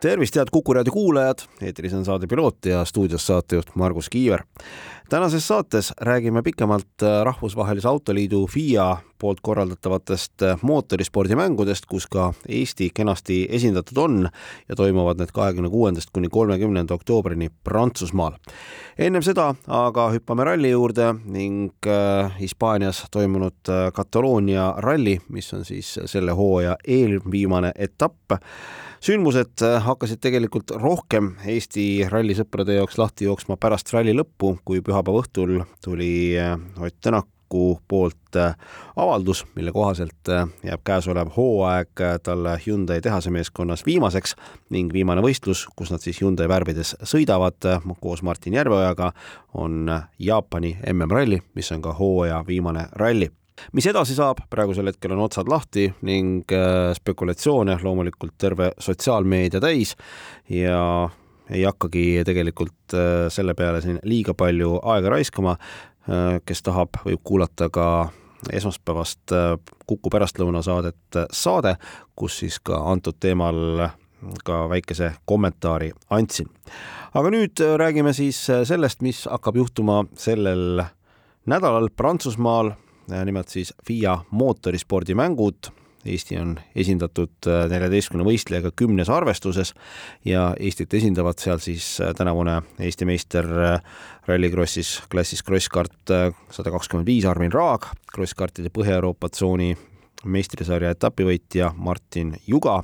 tervist, head Kuku raadio kuulajad, eetris on saade Piloot ja stuudios saatejuht Margus Kiiver. tänases saates räägime pikemalt äh, Rahvusvahelise Autoliidu FIA poolt korraldatavatest äh, mootorispordimängudest, kus ka Eesti kenasti esindatud on ja toimuvad need kahekümne kuuendast kuni kolmekümnenda oktoobrini Prantsusmaal. ennem seda aga hüppame ralli juurde ning äh, Hispaanias toimunud Kataloonia ralli, mis on siis selle hooaja eelviimane etapp sündmused äh, hakkasid tegelikult rohkem Eesti rallisõprade jaoks lahti jooksma pärast ralli lõppu, kui pühapäeva õhtul tuli äh, Ott Tänaku poolt äh, avaldus, mille kohaselt jääb käesolev hooaeg talle Hyundai tehase meeskonnas viimaseks ning viimane võistlus, kus nad siis Hyundai värvides sõidavad koos Martin Järveojaga, on Jaapani MM-ralli, mis on ka hooaja viimane ralli mis edasi saab, praegusel hetkel on otsad lahti ning äh, spekulatsioone loomulikult terve sotsiaalmeedia täis ja ei hakkagi tegelikult äh, selle peale siin liiga palju aega raiskama. Äh, kes tahab, võib kuulata ka esmaspäevast Kuku pärastlõunasaadet Saade, kus siis ka antud teemal ka väikese kommentaari andsin. aga nüüd räägime siis sellest, mis hakkab juhtuma sellel nädalal Prantsusmaal nimelt siis FIA mootorispordimängud. Eesti on esindatud äh, neljateistkümne võistlejaga kümnes arvestuses ja Eestit esindavad seal siis äh, tänavune Eesti meister Rallycrossis klassis krosskart sada kakskümmend viis Armin Raag, krosskartide Põhja-Euroopa tsooni meistrisarja etapivõitja Martin Juga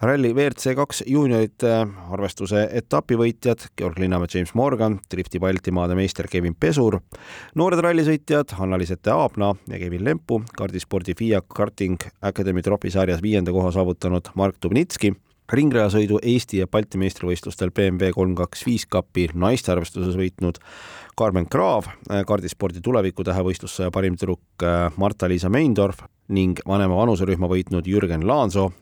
ralli WRC kaks juuniorite arvestuse etapivõitjad Georg Linnamäe, James Morgan, drifti Baltimaade meister Kevin Pesur, noored rallisõitjad Hanna-Liis Ette-Aabna ja Kevin Lempu, kardispordi FIA Karting Academy tropisarjas viienda koha saavutanud Mark Dubnitski, ringrajasõidu Eesti ja Balti meistrivõistlustel BMW kolm kaks viis kapi naiste arvestuses võitnud Carmen Kraav, kardispordi tulevikutähe võistlusse parim tüdruk Marta-Liisa Meindorf ning vanema vanuserühma võitnud Jürgen Laansoo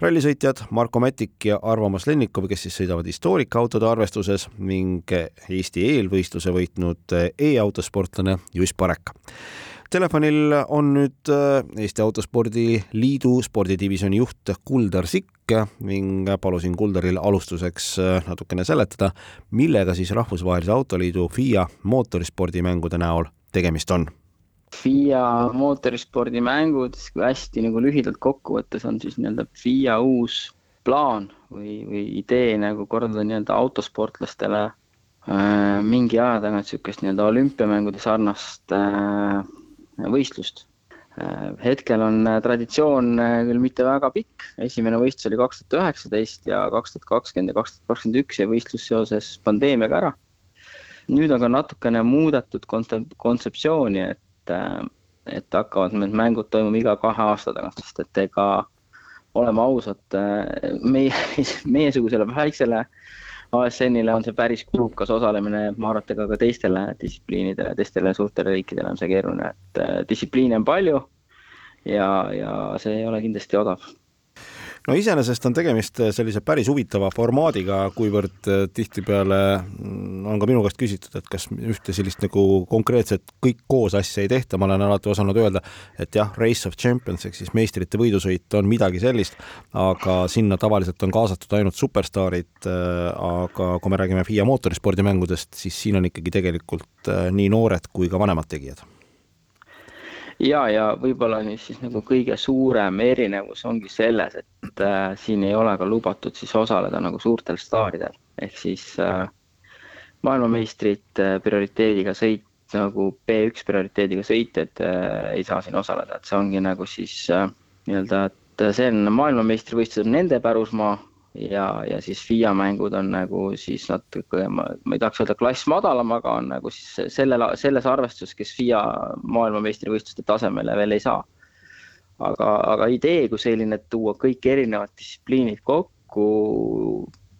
rallisõitjad Marko Mätik ja Arvo Maslennikov, kes siis sõidavad historikaautode arvestuses ning Eesti eelvõistluse võitnud e-autosportlane Juss Parek. Telefonil on nüüd äh, Eesti Autospordi Liidu spordidivisjoni juht Kuldar Sikk ning palusin Kuldaril alustuseks äh, natukene seletada, millega siis Rahvusvahelise Autoliidu FIA mootorispordimängude näol tegemist on FIA mootorispordimängud, kui hästi nagu lühidalt kokku võttes, on siis nii-öelda FIA uus plaan või, või idee nagu korraldada nii-öelda autosportlastele äh, mingi aja tagant niisugust nii-öelda olümpiamängude sarnast äh, võistlust äh,. hetkel on äh, traditsioon äh, küll mitte väga pikk, esimene võistlus oli kaks tuhat üheksateist ja kaks tuhat kakskümmend ja kaks tuhat kakskümmend üks jäi võistlus seoses pandeemiaga ära. nüüd aga natukene muudetud kontseptsiooni, et et, et hakkavad need mängud toimuma iga kahe aasta tagant, sest et ega oleme ausad, meie, meiesugusele väiksele ASN-ile on see päris kulukas osalemine, ma arvan, et ega ka teistele distsipliinidele, teistele suurtele riikidele on see keeruline, et distsipliine on palju ja, ja see ei ole kindlasti odav no iseenesest on tegemist äh, sellise päris huvitava formaadiga, kuivõrd äh, tihtipeale mm, on ka minu käest küsitud, et kas ühte sellist nagu konkreetset kõik koos asja ei tehta, ma olen alati osanud öelda, et jah, Race of Champions ehk siis meistrite võidusõit on midagi sellist, aga sinna tavaliselt on kaasatud ainult superstaarid, äh, aga kui me räägime FIA mootorispordimängudest, siis siin on ikkagi tegelikult nii noored kui ka vanemad tegijad ja, ja võib-olla nüüd siis nagu kõige suurem erinevus ongi selles, et äh, siin ei ole ka lubatud siis osaleda nagu suurtel staaridel ehk siis äh, maailmameistrid äh, prioriteediga sõit nagu B1 prioriteediga sõitjad äh, ei saa siin osaleda, et see ongi nagu siis äh, nii-öelda, et see on maailmameistrivõistlused nende pärusmaa ja, ja siis FIA mängud on nagu siis natuke, ma, ma ei tahaks öelda klass madalam, aga on nagu siis sellel, selles arvestuses, kes FIA maailmameistrivõistluste tasemele veel ei saa. aga, aga idee kui selline, et tuua kõik erinevad distsipliinid kokku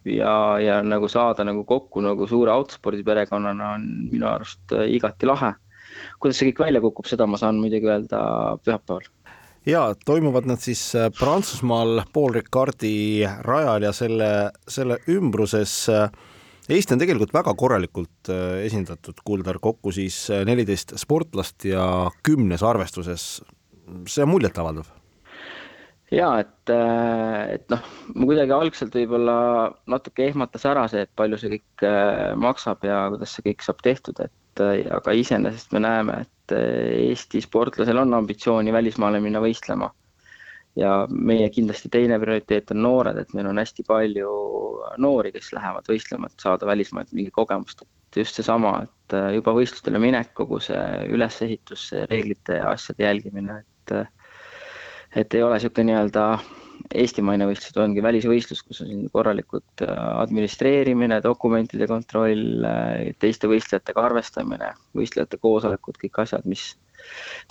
ja, ja nagu saada nagu kokku nagu suure autospordiperekonnana on minu arust igati lahe. kuidas see kõik välja kukub, seda ma saan muidugi öelda pühapäeval ja toimuvad nad siis äh, Prantsusmaal Paul Ricardi rajal ja selle, selle ümbruses. Äh, Eesti on tegelikult väga korralikult äh, esindatud, Kuldar, kokku siis neliteist sportlast ja kümnes arvestuses. see on muljetavaldav ja et, et noh, ma kuidagi algselt võib-olla natuke ehmatas ära see, et palju see kõik maksab ja kuidas see kõik saab tehtud, et aga iseenesest me näeme, et et eh, Eesti sportlasel on ambitsiooni välismaale minna võistlema. ja meie kindlasti teine prioriteet on noored, et meil on hästi palju noori, kes lähevad võistlema, et saada välismaalt mingi kogemust. et just seesama, et eh, juba võistlustele minek, kogu see ülesehitus, reeglite ja asjade jälgimine, et eh, et ei ole niisugune nii-öelda eestimaine võistlus ongi välisvõistlus, kus on korralikult äh, administreerimine, dokumentide kontroll, äh, teiste võistlejatega arvestamine, võistlejate koosolekud, kõik asjad, mis,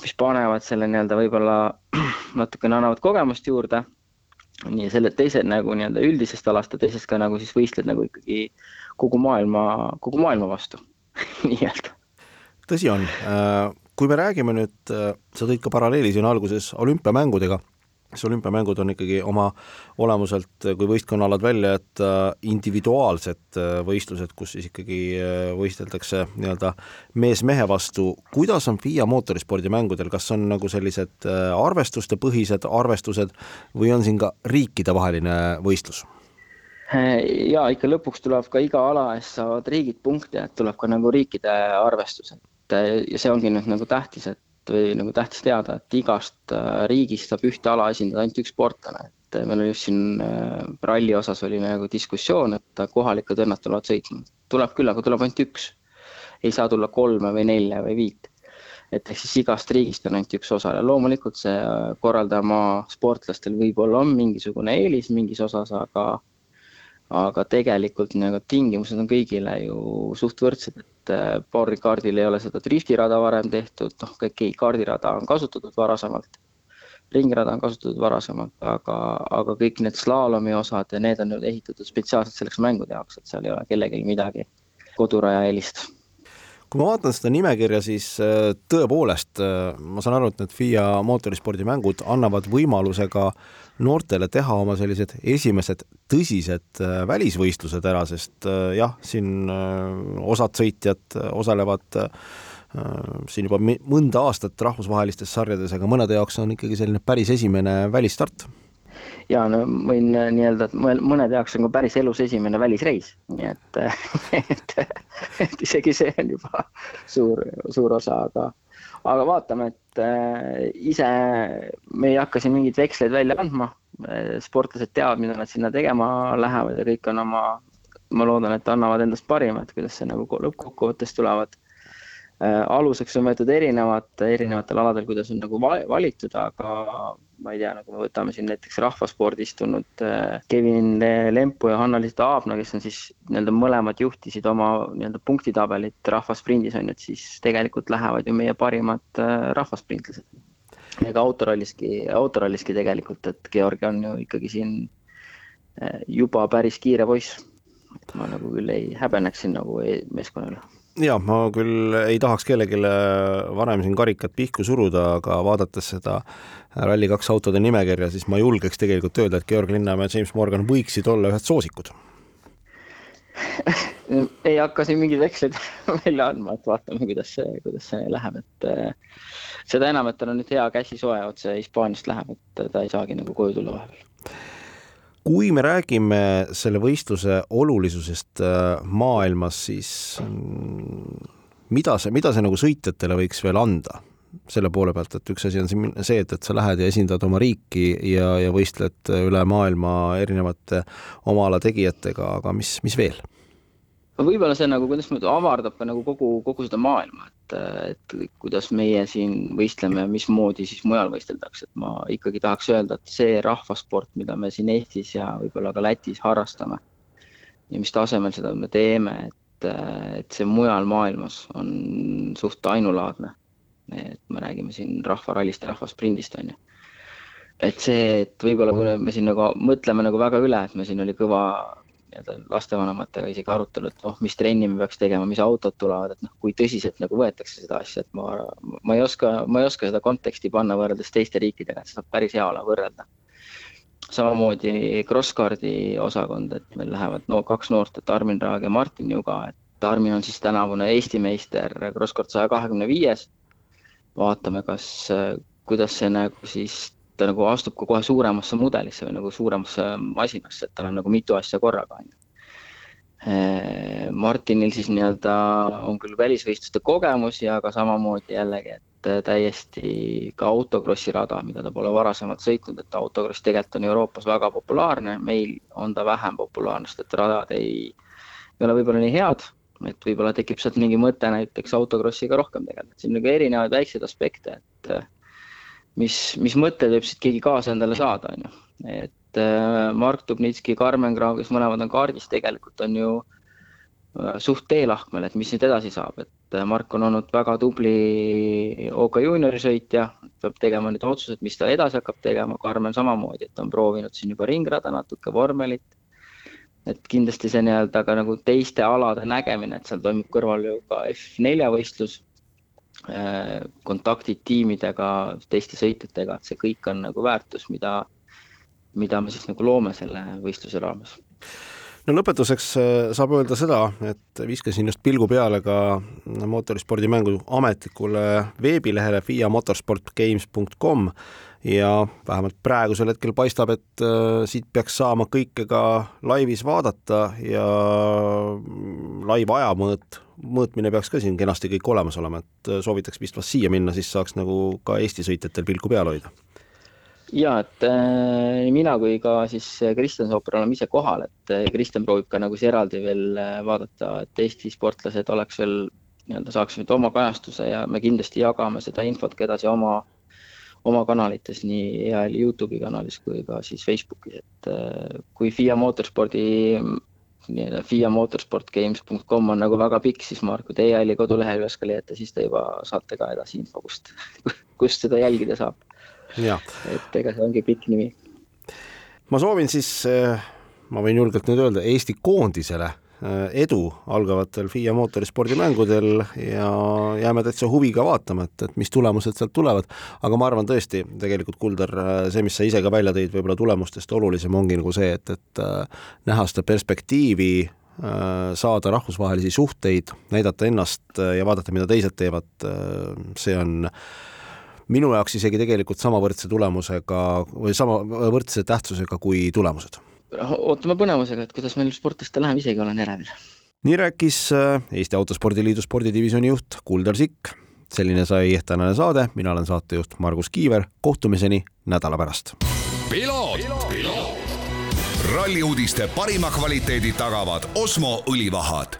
mis panevad selle nii-öelda võib-olla natukene annavad kogemust juurde. nii selle teise nagu nii-öelda üldisest alast ja teisest ka nagu siis võistled nagu ikkagi kogu maailma, kogu maailma vastu nii-öelda. tõsi on, äh, kui me räägime nüüd, sa tõid ka paralleeli siin alguses olümpiamängudega kas olümpiamängud on ikkagi oma olemuselt, kui võistkonnaalad välja jätta, individuaalsed äh, võistlused, kus siis ikkagi äh, võisteldakse nii-öelda mees mehe vastu, kuidas on FIA mootorispordimängudel, kas on nagu sellised äh, arvestustepõhised arvestused või on siin ka riikidevaheline võistlus? ja ikka lõpuks tuleb ka iga ala eest saavad riigid punkte, et tuleb ka nagu riikide arvestus, et ja see ongi nüüd nagu tähtis, et või nagu tähtis teada, et igast äh, riigist saab ühte ala esindada ainult üks sportlane, et äh, meil oli just siin äh, ralli osas oli nagu diskussioon, et kohalikud vennad tulevad sõitma. tuleb küll, aga tuleb ainult üks. ei saa tulla kolme või nelja või viit. et ehk siis igast riigist on ainult üks osaleja, loomulikult see korraldajamaa sportlastel võib-olla on mingisugune eelis mingis osas, aga aga tegelikult nagu tingimused on kõigile ju suht võrdsed, et äh, boarding-kaardil ei ole seda driftirada varem tehtud, noh, okei, kaardirada on kasutatud varasemalt, ringrada on kasutatud varasemalt, aga, aga kõik need slaalomi osad ja need on nüüd ehitatud spetsiaalselt selleks mängude jaoks, et seal ei ole kellelgi midagi koduraja eelist kui ma vaatan seda nimekirja, siis äh, tõepoolest äh, ma saan aru, et need FIA mootorispordimängud annavad võimaluse ka noortele teha oma sellised esimesed tõsised äh, välisvõistlused ära, sest jah, siin osad sõitjad osalevad siin juba mõnda aastat rahvusvahelistes sarjades, aga mõnede jaoks on ikkagi selline päris esimene välisstart ja no võin äh, nii-öelda, et mõnede jaoks on ka päris elus esimene välisreis, nii et, et, et isegi see on juba suur, suur osa, aga, aga vaatame, et äh, ise me ei hakka siin mingeid veksleid välja andma. sportlased teavad, mida nad sinna tegema lähevad ja kõik on oma, ma loodan, et annavad endast parima, et kuidas see nagu lõppkokkuvõttes tulevad äh, aluseks on võetud erinevad, erinevatel aladel, kuidas on nagu valitud, aga ma ei tea, nagu me võtame siin näiteks rahvaspordist tulnud äh, Kevin Lempu ja Hanna-Liis Taabna, kes on siis nii-öelda mõlemad juhtisid oma nii-öelda punktitabelit rahvasprindis on ju, et siis tegelikult lähevad ju meie parimad äh, rahvasprintlased. ega autoralliski, autoralliski tegelikult, et Georgi on ju ikkagi siin äh, juba päris kiire poiss. et ma nagu küll ei häbeneks siin nagu e-, meeskonna üle ja ma küll ei tahaks kellelegi varem siin karikat pihku suruda, aga vaadates seda Rally2 autode nimekirja, siis ma julgeks tegelikult öelda, et Georg Linnamäe ja James Morgan võiksid olla ühed soosikud. Ei hakka siin mingeid veksleid välja andma, et vaatame, kuidas see, kuidas see läheb, et äh, seda enam, et tal on nüüd hea käsi soe otse Hispaaniast läheb, et ta ei saagi nagu koju tulla vahepeal kui me räägime selle võistluse olulisusest äh, maailmas, siis mm, mida see, mida see nagu sõitjatele võiks veel anda? selle poole pealt, et üks asi on siin see, et, et sa lähed ja esindad oma riiki ja, ja võistled üle maailma erinevate oma ala tegijatega, aga mis, mis veel? Võib-olla see nagu, kuidas ma ütlen, avardab ka nagu kogu, kogu seda maailma, et, et kuidas meie siin võistleme ja mismoodi siis mujal võisteldakse, et ma ikkagi tahaks öelda, et see rahvasport, mida me siin Eestis ja võib-olla ka Lätis harrastame ja mis tasemel seda me teeme, et, et see mujal maailmas on suht ainulaadne. et me räägime siin rahvarallist ja rahvasprindist, on ju et see, et võib-olla kui me siin nagu mõtleme nagu väga üle, et me siin oli kõva nii-öelda lastevanematega isegi arutelu, et noh, mis trenni me peaks tegema, mis autod tulevad, et noh, kui tõsiselt nagu võetakse seda asja, et ma, ma ei oska, ma ei oska seda konteksti panna võrreldes teiste riikidega, et seda päris hea ole võrrelda. samamoodi CrossCardi osakond, et meil lähevad no kaks noort, et Armin Raag ja Martin Juga, et Armin on siis tänavune Eesti meister CrossCard saja kahekümne viies. vaatame, kas, kuidas see nagu siis ta nagu astub ka kohe suuremasse mudelisse või nagu suuremasse masinasse, et tal on nagu mitu asja korraga, on ju. Martinil siis nii-öelda on küll välisvõistluste kogemusi, aga samamoodi jällegi, et täiesti ka autokrossi rada, mida ta pole varasemalt sõitnud, et autokross tegelikult on Euroopas väga populaarne, meil on ta vähem populaarne, sest et radad ei, ei ole võib-olla nii head, et võib-olla tekib sealt mingi mõte näiteks autokrossiga rohkem tegeleda, siin nagu erinevaid väikseid aspekte, et mis, mis mõtted võib siit keegi kaasa endale saada, on ju. et äh, Mark Dubnitski, Karmen Kraav, kes mõlemad on kaardis, tegelikult on ju äh, suht teelahkmel, et mis nüüd edasi saab, et äh, Mark on olnud väga tubli OK juuniori sõitja, peab tegema nüüd otsused, mis ta edasi hakkab tegema, Karmen samamoodi, et on proovinud siin juba ringrada natuke, vormelit. et kindlasti see nii-öelda ka nagu teiste alade nägemine, et seal toimub kõrval ju ka F4 võistlus kontaktid tiimidega, teiste sõitjatega, et see kõik on nagu väärtus, mida, mida me siis nagu loome selle võistluse raames. no lõpetuseks äh, saab öelda seda, et viskasin just pilgu peale ka mootorispordimängu ametlikule veebilehele fiamotorsportgames.com ja vähemalt praegusel hetkel paistab, et äh, siit peaks saama kõike ka laivis vaadata ja live ajamõõt mõõtmine peaks ka siin kenasti kõik olemas olema, et äh, soovitaks vist vast siia minna, siis saaks nagu ka Eesti sõitjatel pilku peal hoida. ja et äh, nii mina kui ka siis Kristjan Sooper oleme ise kohal, et äh, Kristjan proovib ka nagu siis eraldi veel vaadata, et Eesti sportlased oleks veel nii-öelda saaksid oma kajastuse ja me kindlasti jagame seda infot ka edasi oma, oma kanalites, nii EAL-i Youtube'i kanalis kui ka siis Facebookis, et kui FIA motorspordi nii-öelda fiamotorsportgames.com on nagu väga pikk, siis Marko, teie oli kodulehel üles ka leiate, siis te juba saate ka edasi info, kust, kust seda jälgida saab. et ega see ongi pikk nimi. ma soovin siis, eh, ma võin julgelt nüüd öelda, Eesti koondisele edu algavatel FIA mootorispordimängudel ja jääme täitsa huviga vaatama, et, et mis tulemused sealt tulevad. aga ma arvan tõesti, tegelikult Kuldar, äh, see, mis sa ise ka välja tõid, võib-olla tulemustest olulisem ongi nagu see, et, et äh, näha seda perspektiivi, saada rahvusvahelisi suhteid, näidata ennast ja vaadata, mida teised teevad, see on minu jaoks isegi tegelikult sama võrdse tulemusega või sama võrdse tähtsusega kui tulemused ootame põnevusega, et kuidas meil sportlastel läheb, isegi olen ärevil. nii rääkis äh, Eesti Autospordiliidu spordidivisjoni juht Kuldar Sikk. selline sai tänane saade, mina olen saatejuht Margus Kiiver, kohtumiseni nädala pärast. ralli uudiste parima kvaliteedi tagavad Osmo õlivahad